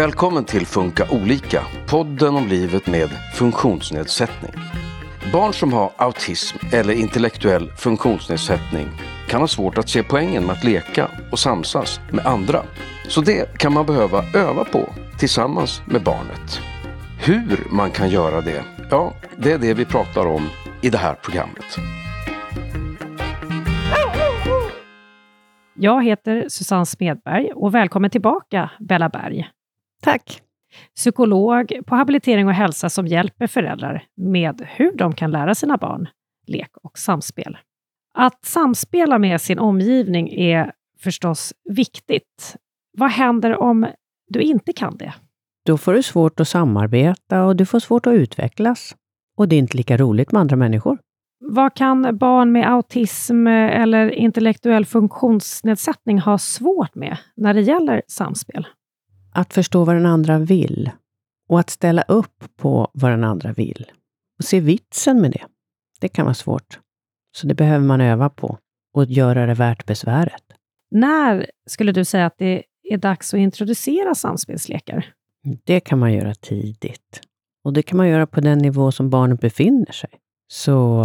Välkommen till Funka olika, podden om livet med funktionsnedsättning. Barn som har autism eller intellektuell funktionsnedsättning kan ha svårt att se poängen med att leka och samsas med andra. Så det kan man behöva öva på tillsammans med barnet. Hur man kan göra det, ja, det är det vi pratar om i det här programmet. Jag heter Susanne Smedberg och välkommen tillbaka Bella Berg. Tack. Psykolog på habilitering och hälsa som hjälper föräldrar med hur de kan lära sina barn lek och samspel. Att samspela med sin omgivning är förstås viktigt. Vad händer om du inte kan det? Då får du svårt att samarbeta och du får svårt att utvecklas. Och det är inte lika roligt med andra människor. Vad kan barn med autism eller intellektuell funktionsnedsättning ha svårt med när det gäller samspel? Att förstå vad den andra vill och att ställa upp på vad den andra vill. Och se vitsen med det. Det kan vara svårt. Så det behöver man öva på och göra det värt besväret. När skulle du säga att det är dags att introducera samspelslekar? Det kan man göra tidigt. Och det kan man göra på den nivå som barnet befinner sig. Så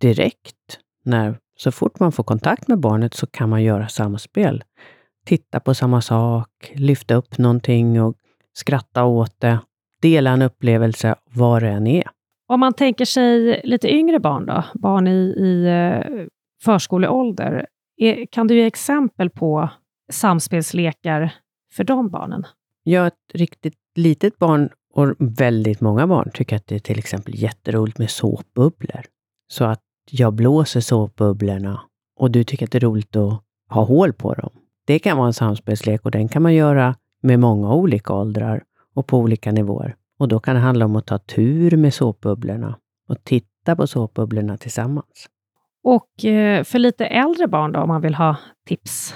direkt, när, så fort man får kontakt med barnet, så kan man göra samspel. Titta på samma sak, lyfta upp någonting och skratta åt det. Dela en upplevelse, vad det än är. Om man tänker sig lite yngre barn då, barn i, i eh, förskoleålder, är, kan du ge exempel på samspelslekar för de barnen? Ja, ett riktigt litet barn och väldigt många barn tycker att det är till exempel jätteroligt med såpbubblor. Så att jag blåser såpbubblorna och du tycker att det är roligt att ha hål på dem. Det kan vara en samspelslek och den kan man göra med många olika åldrar och på olika nivåer. Och då kan det handla om att ta tur med såpbubblorna och titta på såpbubblorna tillsammans. Och eh, för lite äldre barn då, om man vill ha tips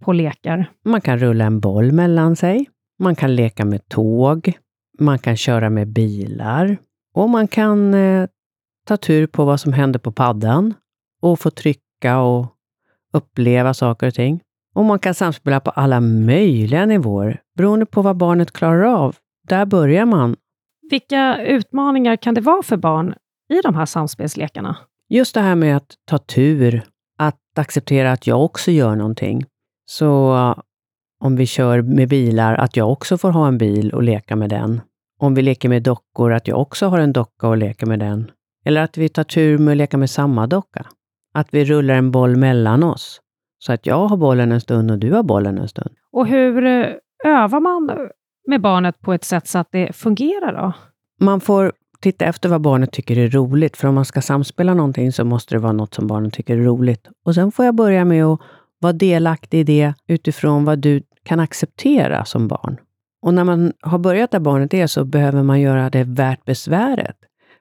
på lekar? Man kan rulla en boll mellan sig. Man kan leka med tåg. Man kan köra med bilar. Och man kan eh, ta tur på vad som händer på paddan och få trycka och uppleva saker och ting. Och man kan samspela på alla möjliga nivåer, beroende på vad barnet klarar av. Där börjar man. Vilka utmaningar kan det vara för barn i de här samspelslekarna? Just det här med att ta tur, att acceptera att jag också gör någonting. Så om vi kör med bilar, att jag också får ha en bil och leka med den. Om vi leker med dockor, att jag också har en docka och leker med den. Eller att vi tar tur med att leka med samma docka. Att vi rullar en boll mellan oss. Så att jag har bollen en stund och du har bollen en stund. Och hur eh, övar man med barnet på ett sätt så att det fungerar då? Man får titta efter vad barnet tycker är roligt, för om man ska samspela någonting så måste det vara något som barnet tycker är roligt. Och sen får jag börja med att vara delaktig i det utifrån vad du kan acceptera som barn. Och när man har börjat där barnet är så behöver man göra det värt besväret.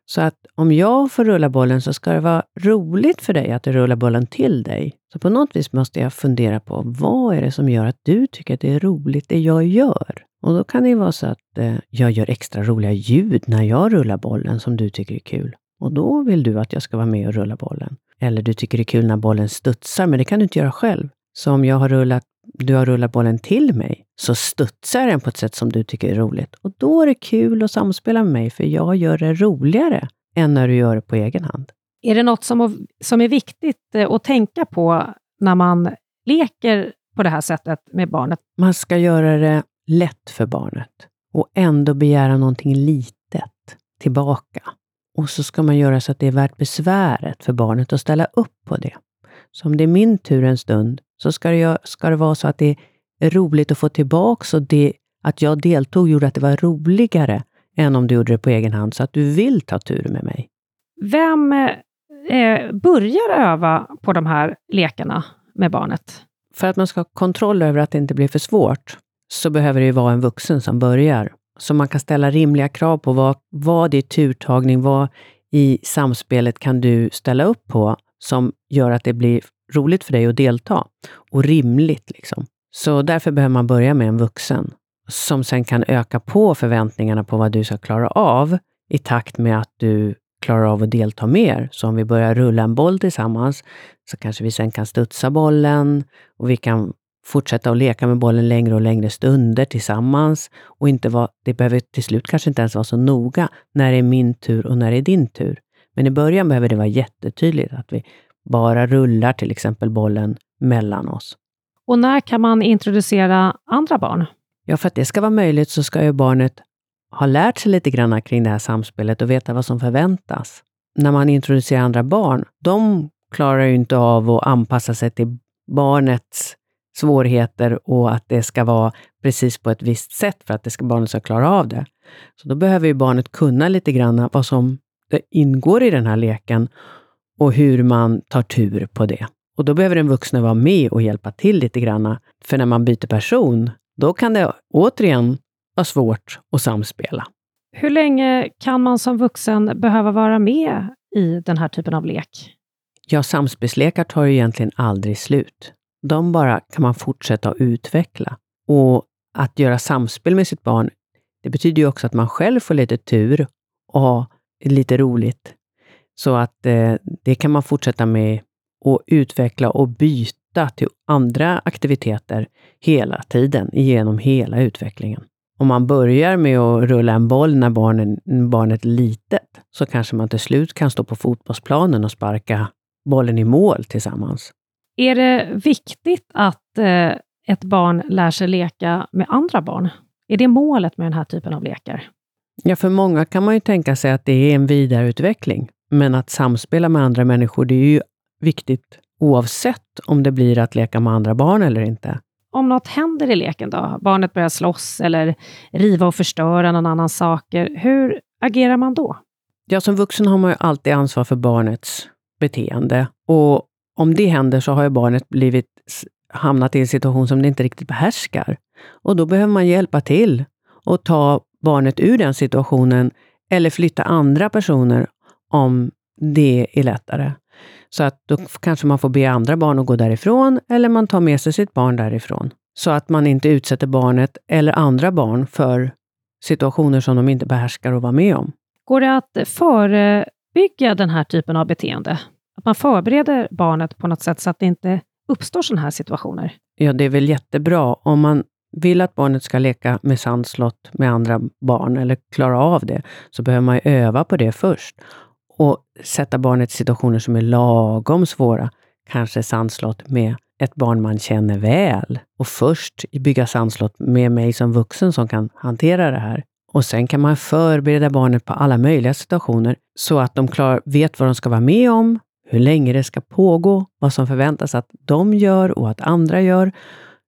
Så att om jag får rulla bollen så ska det vara roligt för dig att rulla bollen till dig. Så på något vis måste jag fundera på vad är det som gör att du tycker att det är roligt det jag gör? Och då kan det vara så att eh, jag gör extra roliga ljud när jag rullar bollen som du tycker är kul. Och då vill du att jag ska vara med och rulla bollen. Eller du tycker det är kul när bollen studsar, men det kan du inte göra själv. Så om jag har rullat, du har rullat bollen till mig, så studsar den på ett sätt som du tycker är roligt. Och då är det kul att samspela med mig, för jag gör det roligare än när du gör det på egen hand. Är det något som, som är viktigt eh, att tänka på när man leker på det här sättet med barnet? Man ska göra det lätt för barnet och ändå begära någonting litet tillbaka. Och så ska man göra så att det är värt besväret för barnet att ställa upp på det. Så om det är min tur en stund, så ska det, ska det vara så att det är roligt att få tillbaka och det, att jag deltog gjorde att det var roligare än om du gjorde det på egen hand, så att du vill ta tur med mig. Vem eh, börjar öva på de här lekarna med barnet? För att man ska ha kontroll över att det inte blir för svårt, så behöver det ju vara en vuxen som börjar. Så man kan ställa rimliga krav på vad, vad i turtagning, vad i samspelet kan du ställa upp på som gör att det blir roligt för dig att delta och rimligt. Liksom. Så därför behöver man börja med en vuxen som sen kan öka på förväntningarna på vad du ska klara av i takt med att du klarar av att delta mer. Så om vi börjar rulla en boll tillsammans så kanske vi sen kan studsa bollen och vi kan fortsätta att leka med bollen längre och längre stunder tillsammans och inte vara, det behöver till slut kanske inte ens vara så noga när det är min tur och när det är din tur. Men i början behöver det vara jättetydligt att vi bara rullar till exempel bollen mellan oss. Och när kan man introducera andra barn? Ja, för att det ska vara möjligt så ska ju barnet ha lärt sig lite grann kring det här samspelet och veta vad som förväntas. När man introducerar andra barn, de klarar ju inte av att anpassa sig till barnets svårigheter och att det ska vara precis på ett visst sätt för att det ska, barnet ska klara av det. Så då behöver ju barnet kunna lite grann vad som ingår i den här leken och hur man tar tur på det. Och då behöver den vuxna vara med och hjälpa till lite grann. För när man byter person, då kan det återigen vara svårt att samspela. Hur länge kan man som vuxen behöva vara med i den här typen av lek? Ja, samspelslekar tar ju egentligen aldrig slut. De bara kan man fortsätta att utveckla. Och att göra samspel med sitt barn, det betyder ju också att man själv får lite tur och ha lite roligt. Så att eh, det kan man fortsätta med och utveckla och byta till andra aktiviteter hela tiden, genom hela utvecklingen. Om man börjar med att rulla en boll när barnen, barnet är litet, så kanske man till slut kan stå på fotbollsplanen och sparka bollen i mål tillsammans. Är det viktigt att eh, ett barn lär sig leka med andra barn? Är det målet med den här typen av lekar? Ja, för många kan man ju tänka sig att det är en vidareutveckling. Men att samspela med andra människor, det är ju viktigt oavsett om det blir att leka med andra barn eller inte. Om något händer i leken då? Barnet börjar slåss eller riva och förstöra någon annans saker. Hur agerar man då? Ja, som vuxen har man ju alltid ansvar för barnets beteende. Och om det händer så har ju barnet blivit hamnat i en situation som det inte riktigt behärskar. Och då behöver man hjälpa till och ta barnet ur den situationen eller flytta andra personer om det är lättare. Så att då kanske man får be andra barn att gå därifrån eller man tar med sig sitt barn därifrån. Så att man inte utsätter barnet eller andra barn för situationer som de inte behärskar att vara med om. Går det att förebygga den här typen av beteende? Att man förbereder barnet på något sätt så att det inte uppstår sådana här situationer? Ja, det är väl jättebra. Om man vill att barnet ska leka med sandslott med andra barn eller klara av det, så behöver man öva på det först och sätta barnet i situationer som är lagom svåra. Kanske sandslott med ett barn man känner väl. Och först bygga sandslott med mig som vuxen som kan hantera det här. Och sen kan man förbereda barnet på alla möjliga situationer så att de klar, vet vad de ska vara med om, hur länge det ska pågå, vad som förväntas att de gör och att andra gör.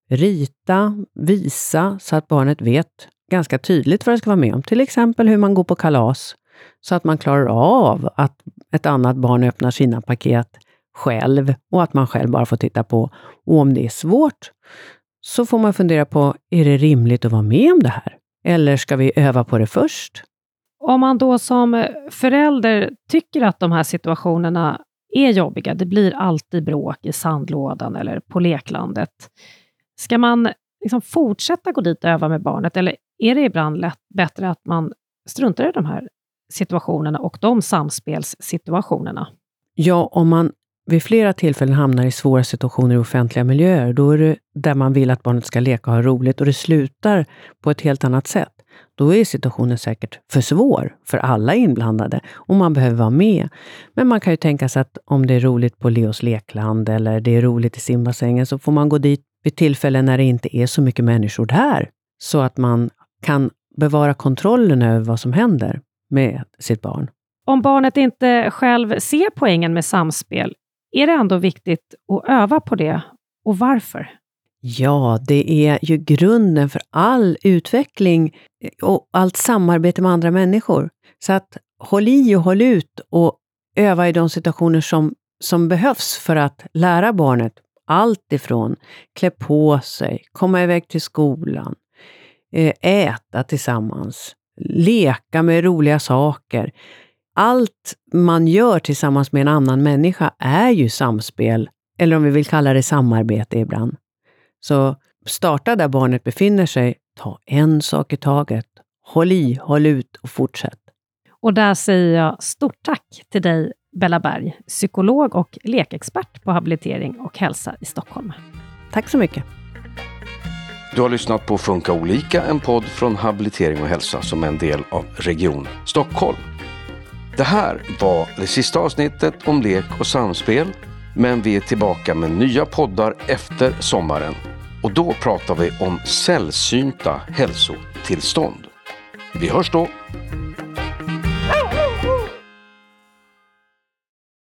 Rita, visa så att barnet vet ganska tydligt vad det ska vara med om. Till exempel hur man går på kalas, så att man klarar av att ett annat barn öppnar sina paket själv och att man själv bara får titta på. Och om det är svårt så får man fundera på, är det rimligt att vara med om det här? Eller ska vi öva på det först? Om man då som förälder tycker att de här situationerna är jobbiga, det blir alltid bråk i sandlådan eller på leklandet. Ska man liksom fortsätta gå dit och öva med barnet eller är det ibland lätt, bättre att man struntar i de här situationerna och de samspelssituationerna? Ja, om man vid flera tillfällen hamnar i svåra situationer i offentliga miljöer, då är det där man vill att barnet ska leka och ha roligt och det slutar på ett helt annat sätt. Då är situationen säkert för svår för alla inblandade och man behöver vara med. Men man kan ju tänka sig att om det är roligt på Leos lekland eller det är roligt i simbassängen så får man gå dit vid tillfällen när det inte är så mycket människor där. Så att man kan bevara kontrollen över vad som händer med sitt barn. Om barnet inte själv ser poängen med samspel, är det ändå viktigt att öva på det och varför? Ja, det är ju grunden för all utveckling och allt samarbete med andra människor. Så att håll i och håll ut och öva i de situationer som, som behövs för att lära barnet allt ifrån klä på sig, komma iväg till skolan, eh, äta tillsammans, leka med roliga saker. Allt man gör tillsammans med en annan människa är ju samspel, eller om vi vill kalla det samarbete ibland. Så starta där barnet befinner sig, ta en sak i taget. Håll i, håll ut och fortsätt. Och där säger jag stort tack till dig, Bella Berg, psykolog och lekexpert på habilitering och hälsa i Stockholm. Tack så mycket. Du har lyssnat på Funka olika, en podd från Habilitering och hälsa som är en del av Region Stockholm. Det här var det sista avsnittet om lek och samspel, men vi är tillbaka med nya poddar efter sommaren. Och då pratar vi om sällsynta hälsotillstånd. Vi hörs då!